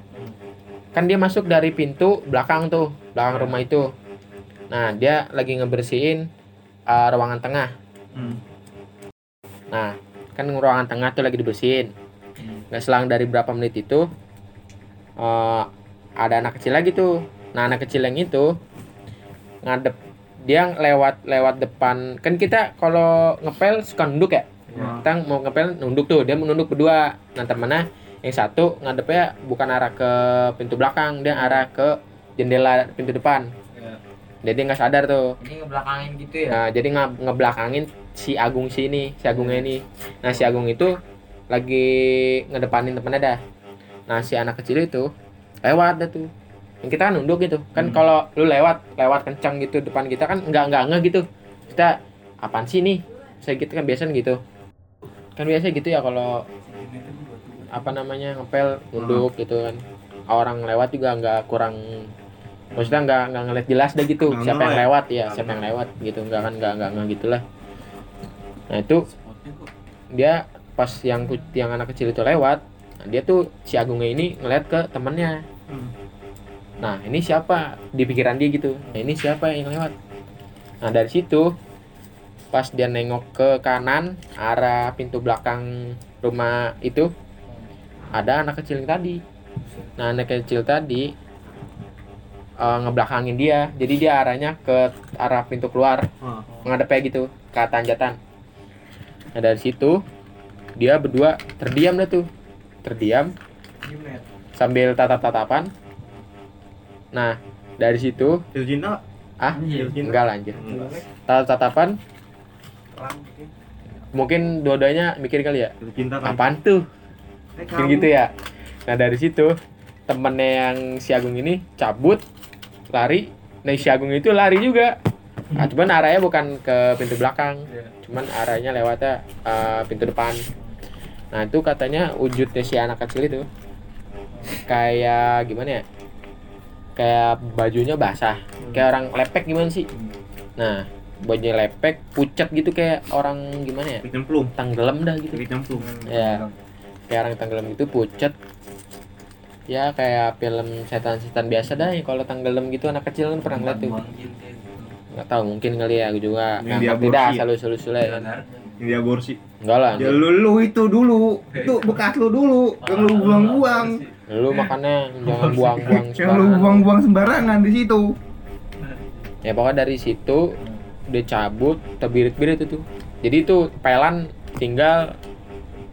kan dia masuk dari pintu belakang tuh belakang rumah itu. Nah dia lagi ngebersihin eh, ruangan tengah. Hmm. Nah, kan ruangan tengah tuh lagi dibersihin. Nggak selang dari berapa menit itu eh, ada anak kecil lagi tuh. Nah, anak kecil yang itu ngadep dia lewat lewat depan. Kan kita kalau ngepel suka nunduk ya? Nah, kita mau ngepel nunduk tuh. Dia menunduk berdua. Nah temennya yang satu ngadepnya bukan arah ke pintu belakang dia arah ke jendela pintu depan Iya. jadi nggak sadar tuh Ini ngebelakangin gitu ya. Nah, jadi nge ngebelakangin si Agung si ini, si Agungnya ini. Nah, si Agung itu lagi ngedepanin temennya dah. Nah, si anak kecil itu lewat dah tuh. Yang kita kan nunduk gitu. Kan Hmm. kalau lu lewat, lewat kencang gitu depan kita kan enggak enggak enggak gitu. Kita apaan sih nih? Saya gitu kan biasa gitu. Kan biasa gitu ya kalau apa namanya ngepel nunduk gitu kan. Orang lewat juga enggak kurang maksudnya nggak nggak ngeliat jelas deh gitu Nggak siapa yang lewat ya Nggak siapa yang lewat gitu nggak kan nggak nggak nggak gitulah nah itu dia pas yang ku- yang anak kecil itu lewat nah, dia tuh si Agungnya ini ngeliat ke temennya. Hmm. nah ini siapa? Di pikiran dia gitu. Nah ini siapa yang lewat? Nah dari situ pas dia nengok ke kanan arah pintu belakang rumah itu ada anak kecil yang tadi. Nah anak kecil tadi eh, ngebelakangin dia. Jadi dia arahnya ke arah pintu keluar. Ah. ngadepnya gitu ke tanjatan nah dari situ dia berdua terdiam dah tuh. Terdiam. Sambil tatap-tatapan. Nah dari situ ah cinta. enggak lanjut tatap-tatapan. Mungkin. Dua-duanya mikir kali ya? Cinta kan. apaan tuh Kamu. gitu ya. Nah dari situ temennya yang si Agung ini cabut lari. Nah si Agung itu lari juga. Nah, cuman arahnya bukan ke pintu belakang. Iya. cuman arahnya lewatnya eh, pintu depan. Nah itu katanya wujudnya si anak kecil itu kayak gimana ya? Kayak bajunya basah. Kayak orang lepek gimana sih? Nah bajunya lepek pucat gitu kayak orang gimana ya? Kayak tenggelam dah gitu. Kayak cemplung. Ya. Kayak orang tenggelam gitu pucat ya kayak film setan-setan biasa dah ya kalau tenggelam gitu anak kecil kan pernah ngeliat tuh nggak tahu mungkin kali ya aku juga Yang dia ya? selalu selalu kan Yang dia aborsi. enggak lah Ya lu, lu itu dulu. Itu bekas lu dulu. Yang lu buang-buang. lu makanya jangan buang-buang Yang lu buang-buang sembarangan di situ. ya pokoknya dari situ udah cabut terbirit-birit itu jadi itu pelan tinggal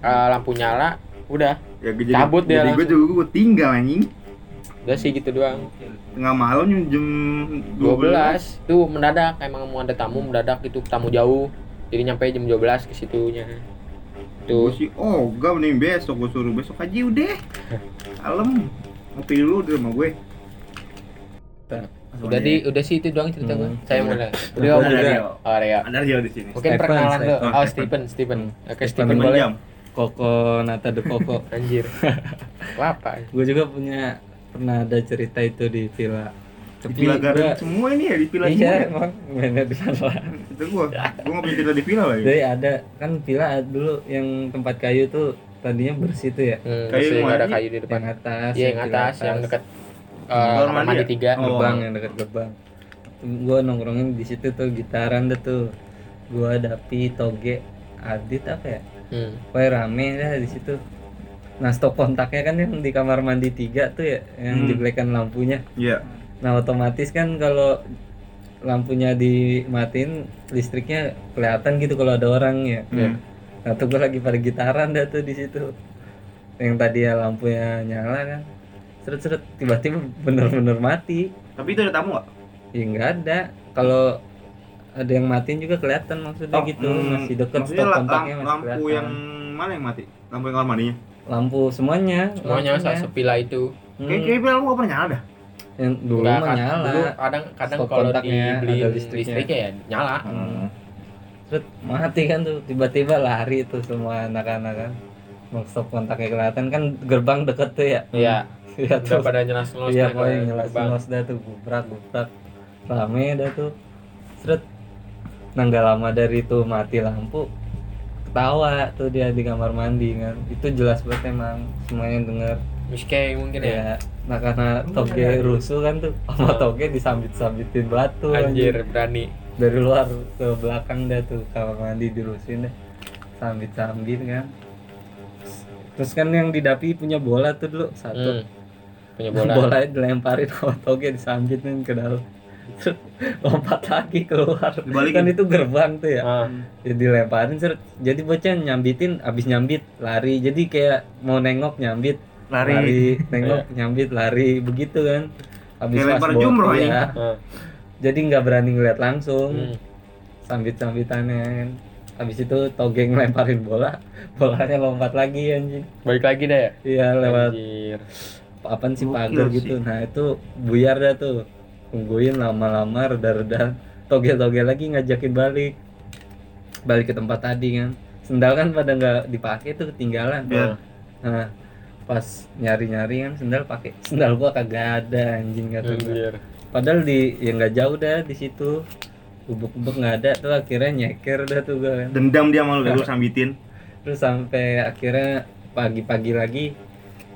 eh, lampu nyala udah. Ya gue jadi, Cabut dia jadi gue juga gue tinggal anjing. udah sih gitu doang. Tengah malam jam, jam 12 itu mendadak. Emang mau ada tamu mendadak itu tamu jauh. Jadi nyampe jam 12 ke situnya. Gue tuh sih, oh gak mending besok gue suruh besok aja udah. Kalem. Ngopi dulu di rumah gue. udah di udah sih itu doang cerita gue Hmm. saya mulai Udah, udah udah, mulai Rio. oh Rio. Ada dia di sini. mungkin Stephen, perkenalan tuh Stephen. oh Stephen Stephen. Oke Stephen boleh. Jam. Koko Nata de Koko. anjir apa gue juga punya pernah ada cerita itu di villa. Di Villa Garden gua- semua ini ya di Villa iya semua. ya? emang mainnya di sana. Itu gua. Gua nggak punya cerita di Villa lagi. Jadi ada kan villa dulu yang tempat kayu tuh tadinya bersih tuh ya. hmm, Kayu nggak ada kayu di depan Yang atas. iya yang villa atas yang dekat eh, Kamar mandi ya? tiga Oh. gerbang yang dekat gerbang. Gue nongkrongin di situ tuh gitaran deh tuh. Gua Dapi, Toge, Adit apa ya? Hmm. Pokoknya rame dah di situ. Nah stop kontaknya kan yang di kamar mandi tiga tuh ya, yang Hmm. jeblekan lampunya. Iya. Nah otomatis kan kalau lampunya dimatiin listriknya kelihatan gitu kalau ada orang ya. Hmm. Nah tuh gue lagi pada gitaran dah tuh di situ. Yang tadi ya lampunya nyala kan. Seret-seret tiba-tiba bener-bener mati. Tapi itu ada tamu nggak? Ya nggak ada. Kalau ada yang matiin juga kelihatan maksudnya Oh, gitu hmm, masih deket maksudnya stop kontaknya masih lampu kelihatan. yang mana yang mati? Lampu yang kamar mandinya? lampu semuanya semuanya saat sepila itu. Hmm, Kayak kayak bilang gua pernah nyala dah. yang dulu Nggak, mah kan- nyala. dulu kadang kadang Stop kalau kontaknya, dibeli ada listrik, listriknya. ya nyala. Hmm. Terus mati kan tuh tiba-tiba lari tuh semua anak-anak kan. Mau stop kontaknya kelihatan. Kan gerbang deket tuh ya. Iya. Iya udah tuh pada jelas jelas iya pokoknya jelas jelas dah tuh gubrak gubrak. Rame dah tuh. Seret nah nggak lama dari itu mati lampu ketawa tuh dia di kamar mandi kan. Itu jelas banget emang semuanya denger. Miske mungkin ya? Ya nah karena toge rusuh kan tuh sama toge disambit-sambitin batu anjir berani. Dari luar ke belakang dah tuh kamar mandi dirusin deh sambit-sambit kan. Terus kan yang di Dapi punya bola tuh dulu satu. Hmm. punya bola. bola dilemparin sama toge disambit kan ke dalam lompat lagi keluar. Dibalikin. kan itu gerbang tuh ya. Ah, ya dilemparin jadi bocah nyambitin abis nyambit lari. Jadi kayak mau nengok nyambit. Lari. nengok nyambit lari. Begitu kan. Abis lempar jumroh, iya. ah. jadi nggak berani ngeliat langsung. Hmm. sambit sambitannya kan abis itu toge ngelemparin bola. Bolanya lompat lagi anjing. Balik lagi dah ya? Iya lewat anjir. Apa sih pagar sih. gitu nah itu buyar dah tuh tungguin lama-lama reda-reda. Toge-toge lagi ngajakin balik. Balik ke tempat tadi kan. Sendal kan pada nggak dipakai tuh ketinggalan. Iya. nah pas nyari-nyari kan sendal pakai. Sendal gua kagak ada anjing kata gua. padahal di ya nggak jauh dah di situ. Bubuk-bubuk nggak ada tuh akhirnya nyeker dah tuh gua kan. Dendam dia malu lu sambitin. terus sampai akhirnya pagi-pagi lagi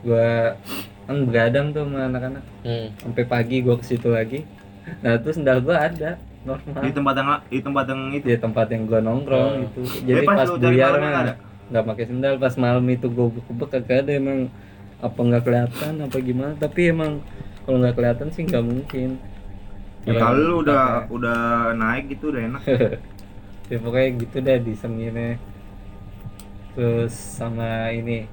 gua kan begadang tuh sama anak-anak hmm. sampai pagi gua ke situ lagi nah terus sendal gua ada Di normal tempat yang di tempat yang itu. di tempat yang gua nongkrong Hmm. gitu jadi Tapi pas pas buyar malam mah nggak ada? nggak pakai sendal pas malam itu gua bubuk kagak ada emang apa nggak kelihatan apa gimana tapi emang kalau nggak kelihatan sih nggak mungkin Ya, Kalau kalau lu udah pakai. udah naik gitu udah enak. ya pokoknya gitu deh di semirnya terus sama ini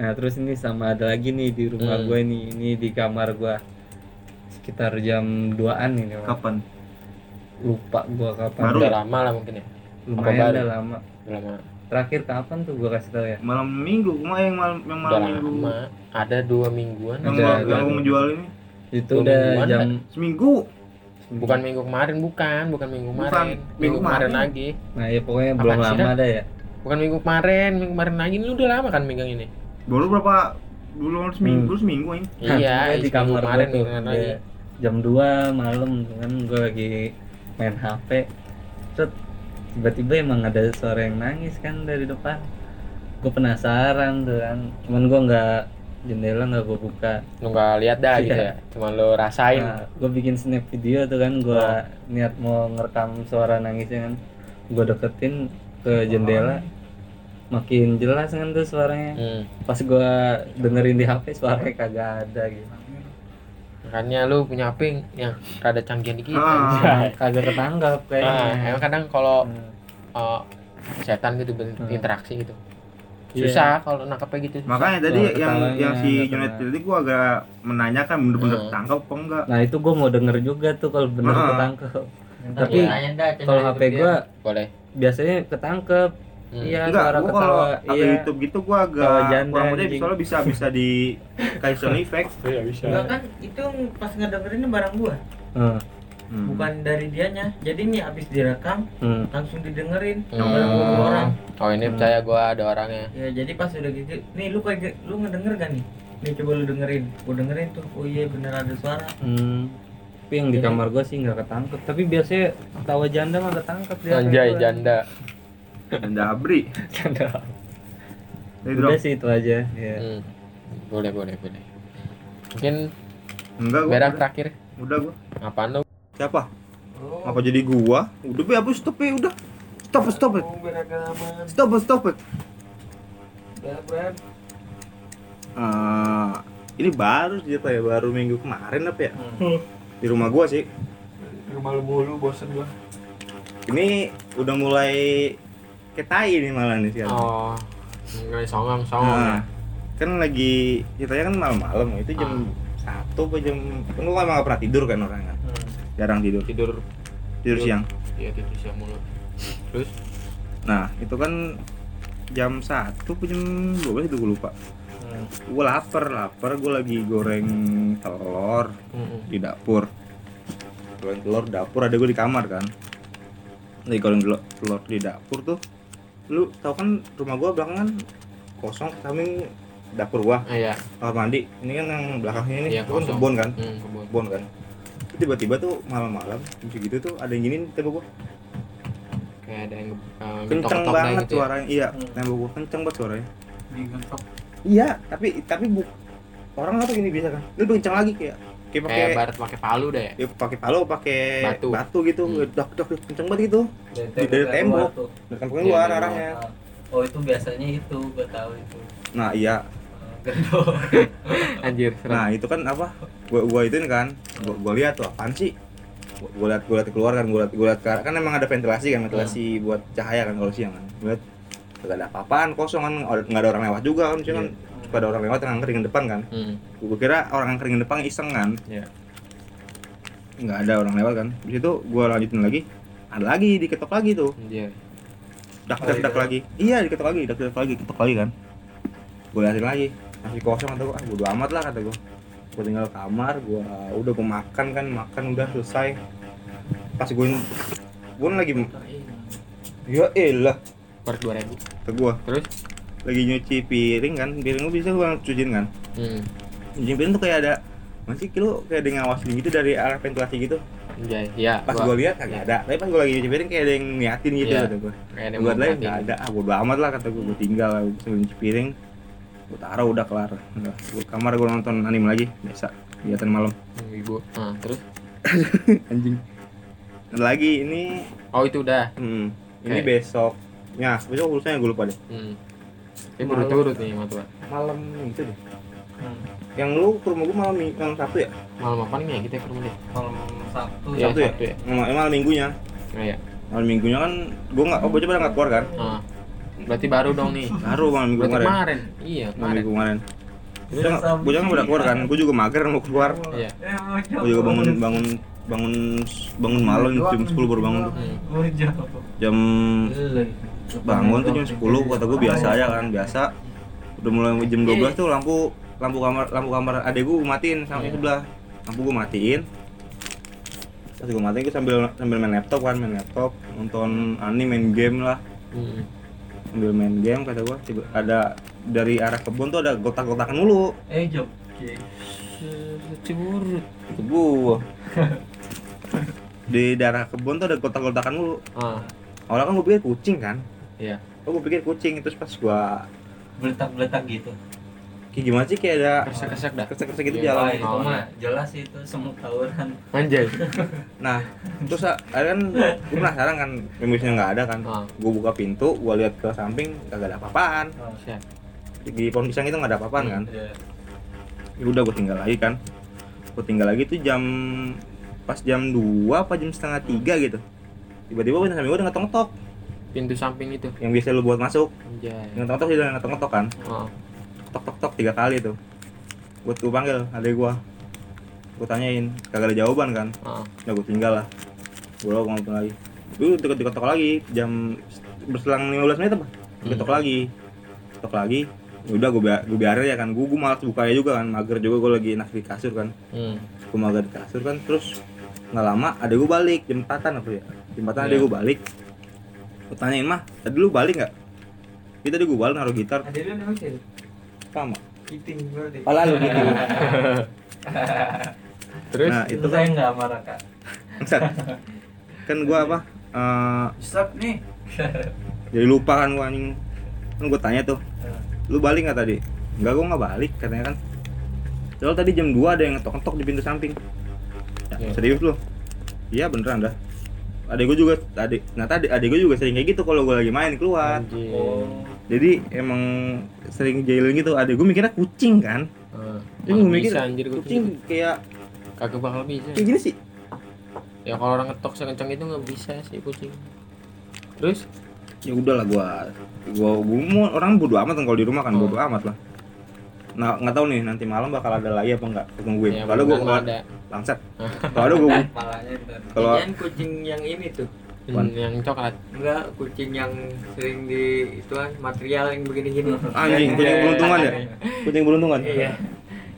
nah terus ini sama ada lagi nih di rumah Hmm. gue nih. Ini di kamar gue sekitar jam 2an ini Bang. Kapan? lupa gue kapan. Baru? Udah lama lah mungkin ya. Lumayan udah lama. Udah lama. Terakhir kapan tuh gue kasih tau ya? Malam minggu, kemarin yang malam yang udah malam minggu. lama. Ada dua mingguan. Yang Ada, yang mau menjual ini. Itu Dua udah mingguan jam seminggu. bukan minggu kemarin bukan. Bukan minggu Bukan, kemarin. minggu minggu kemarin. kemarin. lagi. Nah ya pokoknya Apaan belum lama dah? ada ya. Bukan minggu kemarin minggu kemarin lagi. Ini udah lama kan megang ini Baru berapa? Belum seminggu, seminggu ini. Iya pokoknya di kamar kemarin gue tuh ya, jam 2 malam kan gue lagi main HP Terus tiba-tiba emang ada suara yang nangis kan dari depan. Gue penasaran tuh kan cuman gue nggak jendela nggak gue buka. Lu nggak lihat dah gitu Iya. ya cuma lu rasain. Nah, gue bikin snap video tuh kan gue Oh. niat mau ngerekam suara nangisnya kan. Gue deketin ke jendela makin jelas kan tuh suaranya hmm. pas gue dengerin di HP suaranya kagak ada gitu makanya lu punya HP yang rada canggih dikit Ah. anjay. kagak ketangkap Nah, kayaknya emang kadang kalau Hmm. uh, setan gitu Hmm. berinteraksi gitu Iya. susah kalau nangkepnya gitu Makanya tadi Oh, yang yang si Junet tadi gua agak menanyakan bener-bener Hmm. tangkap apa enggak. nah itu gue mau denger juga tuh kalau bener Ah. ketangkep Tapi, gua kalau HP gue boleh biasanya ketangkep Hmm. Iya Enggak, suara gua kalau iya YouTube gitu gua agak janda, kurang anjing. soalnya bisa bisa di kayak sound effect. iya bisa Enggak kan itu pas ngedengerin barang gua, Heeh. Hmm. bukan dari dianya. Jadi nih abis direkam Hmm. langsung didengerin Hmm. gua sama orang. oh ini Hmm. percaya gua ada orangnya Ya jadi pas udah gitu, nih lu kayak lu ngedenger gak nih? Nih coba lu dengerin. Gua dengerin tuh. Oh iya bener ada suara. Hmm. Tapi yang di kamar gue sih nggak ketangkep. Tapi biasanya ketawa janda mah ketangkep dia. anjay janda Janda abri. Jadi Udah sih itu aja. Ya. Hmm. boleh boleh boleh mungkin Enggak gua. berak udah. terakhir Udah gua. apaan lu Siapa? Oh, Apa jadi gua? Udah be hapus stop ya udah. Stop stop it. Stop stop it. Eh, ini baru sih apa ya baru minggu kemarin apa ya Hmm. di rumah gua sih Rumah lu mulu bosen gua. ini udah mulai ketai nih malah nih sekarang oh nggak songong songong ya. nah, kan lagi ceritanya kan malam-malam itu jam satu apa jam kan gua emang gak pernah tidur kan orang kan? Hmm. jarang tidur. Tidur. Tidur siang. Iya tidur siang mulu. Terus? Nah itu kan jam satu jam 12 itu gue lupa. Hmm. gue lapar lapar gue lagi goreng telur Mm-mm. di dapur. Goreng telur dapur ada gue di kamar kan. Lagi goreng telur di dapur tuh lu tau kan rumah gua belakangan kosong samping dapur gua. Ah ya kamar mandi. Ini kan yang belakangnya ini Iya, itu kan kosong. kebun kan? Hmm, kebun. Kebun kan? Tiba-tiba tuh malam-malam segitu tuh ada yang giniin tembok gua. Kayak ada yang uh, kenceng ngetok-ngetok banget gitu ya. suaranya. Iya Hmm. tembok gua kenceng banget suaranya. Digentok. iya tapi tapi bu orang apa gini biasa kan? Lu kenceng lagi kayak kayak pakai kayak barat pakai palu deh ya ya pakai palu pakai Batu. batu, gitu Hmm. dok dok kenceng banget gitu Dari dari tembok. kan Iya, keluar dari arahnya Oh itu biasanya itu gue tahu itu. nah iya Gendong. anjir serem Nah itu kan apa? Gua gua ituin kan, gua, gua lihat tuh apaan sih? Gua, gua lihat gua lihat keluar kan, gua lihat gua lihat kan emang ada ventilasi kan, ventilasi buat cahaya kan kalau siang kan. Gua lihat gak ada apa-apaan kosong kan, nggak ada orang lewat juga kan, Maksudnya kan suka ada orang lewat yang ngangkring depan kan. hmm. Gua kira orang ngangkring depan iseng kan, Iya. nggak ada orang lewat kan. Di situ gua lanjutin lagi, ada lagi diketok lagi tuh, Iya. dak Oh, dak iya. dak lagi. Iya diketok lagi, dak dak lagi, ketok lagi kan. Gua liatin lagi, masih kosong kata gua, ah bodo amat lah kata gua. Gua tinggal kamar, gua udah gua makan kan, makan udah selesai. Pas gua gua lagi ya elah per dua ribu ke gua terus lagi nyuci piring kan, piring gua bisa gua cuciin kan. hmm. Nyuci piring tuh kayak ada masih kilo kayak ada ngawasin gitu dari arah ventilasi gitu. Iya, iya. Pas gua- gua lihat kagak ada. Tapi pas gua lagi nyuci piring kayak ada yang niatin gitu Iya. kata gua. Gua ngeliatin. nggak ada, ah bodo amat lah kata gue, gue tinggal sambil nyuci piring gue taruh udah kelar udah gue kamar gue nonton anime lagi biasa kegiatan malam ibu nah, terus anjing lagi ini oh itu udah hmm, ini Oke. besok ya besok urusannya gue lupa deh hmm. Ini berturut-turut nih sama tuh malam itu deh. Yang lu ke rumah gue malam malam sabtu ya? Malam apa nih ya kita ke rumah deh. Malam Sabtu. Iya, sabtu ya, Sabtu ya. Malam, eh, malam minggunya. Nah, ya malam minggunya kan gue nggak oh bocah pada nggak keluar kan? Nah. berarti baru dong nih. Baru malam minggu berarti kemarin. kemarin. Iya malam kemarin. minggu kemarin. Bocah kan udah keluar kan? Gue juga mager mau keluar. Iya. Gue juga bangun bangun bangun bangun malam jam 10 baru bangun tuh. Hmm. jam bangun tuh jam 10 kata gue biasa aja kan biasa. Udah mulai jam 12 tuh lampu lampu kamar lampu kamar adek gue matiin sama yang sebelah. Lampu gue matiin. Pas gue matiin gue sambil sambil main laptop kan main laptop nonton anime main game lah. Hmm. sambil main game kata gue tiba ada dari arah kebun tuh ada gotak-gotakan mulu. Eh Job. Cemurut. itu gue di daerah kebun tuh ada gotak-gotakan mulu. Ah. Awalnya kan gue pikir kucing kan iya oh gue pikir kucing terus pas gue Beletak-beletak gitu. kayak gimana sih kayak ada kesek-kesek dah kesek-kesek gitu Iya, jalan itu Oh, mah jelas itu semut tawuran. anjay Nah, terus ah, ada kan gue penasaran kan, pemiliknya nggak ada kan. ah Gue buka pintu, gue lihat ke samping, kagak ada apa-apaan. siap Di pohon pisang itu nggak ada apa-apaan kan. Iya. Ya udah gue tinggal lagi kan. gue tinggal lagi tuh jam pas jam 2 apa jam setengah tiga gitu tiba-tiba pintu samping gue udah ngetok-ngetok Pintu samping itu. yang biasa lu buat masuk. Anjay. yang ngetok-ngetok dia udah ngetok-ngetok kan. Oh. tok tok tok tiga kali tuh. Buat gue panggil adek gue gue tanyain kagak ada jawaban kan? Oh. ya gue tinggal lah. Gue ngomong lagi. Dulu deket diketok lagi jam berselang 15 menit apa? Diketok lagi. Ketok lagi. Udah gue biar gue biarin ya kan. Gue gue malas bukanya juga kan. Mager juga gue lagi enak di kasur kan. Hmm. gue mager di kasur kan. Terus nggak lama ada gue balik. Jam empatan apa ya? Jam empatan ada Iya. gue balik gue tanyain mah tadi lu balik nggak? Kita tadi gue balik naruh gitar. Ada lu namanya sih sama. Kiting berarti. Pala lu gitu Terus? Nah itu saya nggak marah kak. Kan gua apa eh, stop nih. jadi lupa kan gua anjing. Kan gua tanya tuh lu balik nggak tadi? Enggak gua nggak balik katanya kan. Soalnya tadi jam 2 ada yang ngetok-ngetok di pintu samping. Ya, Iya. serius lu? Iya beneran dah adek gua juga adik nah tadi adek gua juga sering kayak gitu kalau gua lagi main keluar oh jadi emang sering jailin gitu adek gua mikirnya kucing kan. Jadi gua mikir bisa anjir kucing kucing. kayak Kagak bakal bisa. kayak gini sih Ya kalau orang ngetok sekencang itu nggak bisa sih kucing. Terus? ya udahlah gua gua, gua mau orang bodo amat kan kalau di rumah kan Oh. bodo amat lah nah nggak tahu nih nanti malam bakal ada lagi apa enggak tungguin Ya, kalau kalau ada. langsat. Kalau ntar. Kalau Jangan kucing yang ini tuh. Hmm, yang coklat. enggak kucing yang sering di ituan material yang begini-gini. Anjing kucing beruntungan ya? Kucing beruntungan? Iya.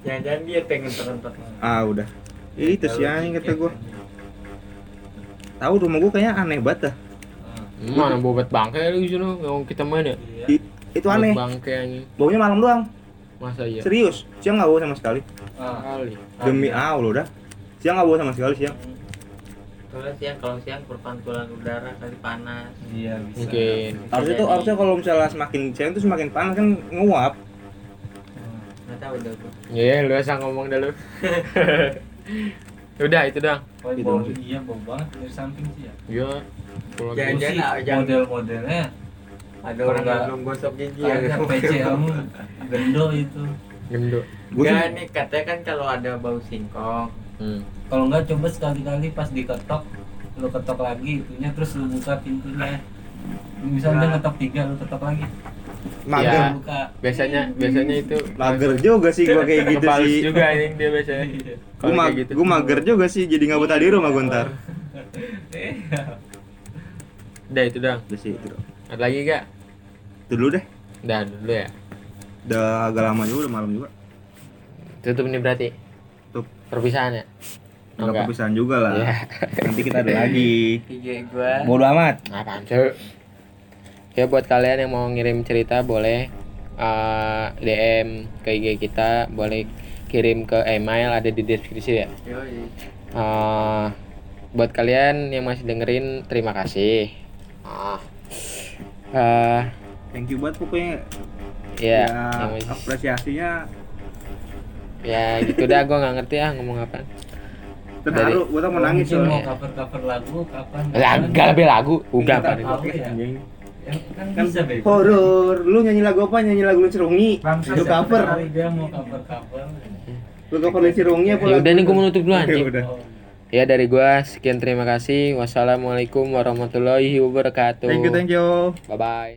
Jangan-jangan dia pengen terentot ah udah. Itu sih anjing kata gua. Tahu rumah gua kayaknya aneh banget dah. Hmm, Mana bobot bangke lu di sana yang kita main ya? I- itu aneh. bangke anjing. baunya malam doang Masa iya? serius? Siang nggak bau sama sekali. Ah Kali. demi allah udah siang nggak bau sama sekali siang. Soalnya siang kalau siang perpantulan udara kali panas. Iya bisa. Mungkin. harusnya tuh harusnya kalau misalnya semakin siang tuh semakin panas kan nguap. Nggak tahu udah gua Iya, lu asal ngomong dah lu. Udah itu doang. Oh, iya bau banget dari samping sih ya. Iya. Kalau Jangan- Gua sih ah, model-modelnya ada orang nggak- yang belum gosok gigi ada ya PC kamu gendo itu gendut. Gua Enggak nih katanya kan kalau ada bau singkong Hmm. kalau nggak coba sekali-kali pas diketok lu ketok lagi itunya terus lu buka pintunya misalnya Nah. ngetok tiga lu ketok lagi mager Ya. Buka Biasanya biasanya itu mager juga sih gua kayak gitu sih juga anjing dia biasanya. gue Kalau ma gitu. gua mager juga sih jadi nggak betah di rumah gue ntar Udah itu doang. udah sih itu. Ada lagi gak? dulu deh Udah dulu ya. udah agak lama juga udah malam juga Tutup ini berarti. Tutup. Perpisahan ya? Oh, Udah enggak. perpisahan juga lah Iya. nanti kita ada lagi IG gua bodo amat Apaan sih? Ya buat kalian yang mau ngirim cerita boleh eh, DM ke IG kita, boleh kirim ke email ada di deskripsi ya. Eh, buat kalian yang masih dengerin terima kasih. Ah. Eh, thank you banget pokoknya. Ya, ya, yang masih- apresiasinya. Ya gitu dah gue nggak ngerti ah ngomong apa. terharu gue tuh mau nangis Mungkin mau soalnya. cover cover lagu kapan? Lagu lebih lagu, udah apa ya? Anjing. Ya, kan kan bisa bego horor. Lu nyanyi lagu apa? Nyanyi lagu Linci Rungi Bangsat, lu cover. dia mau cover cover lu cover Linci Rungi apa Ya udah nih gue menutup dulu Ya anjing. udah. Oh. Ya dari gua sekian terima kasih. Wassalamualaikum warahmatullahi wabarakatuh. thank you thank you Bye bye.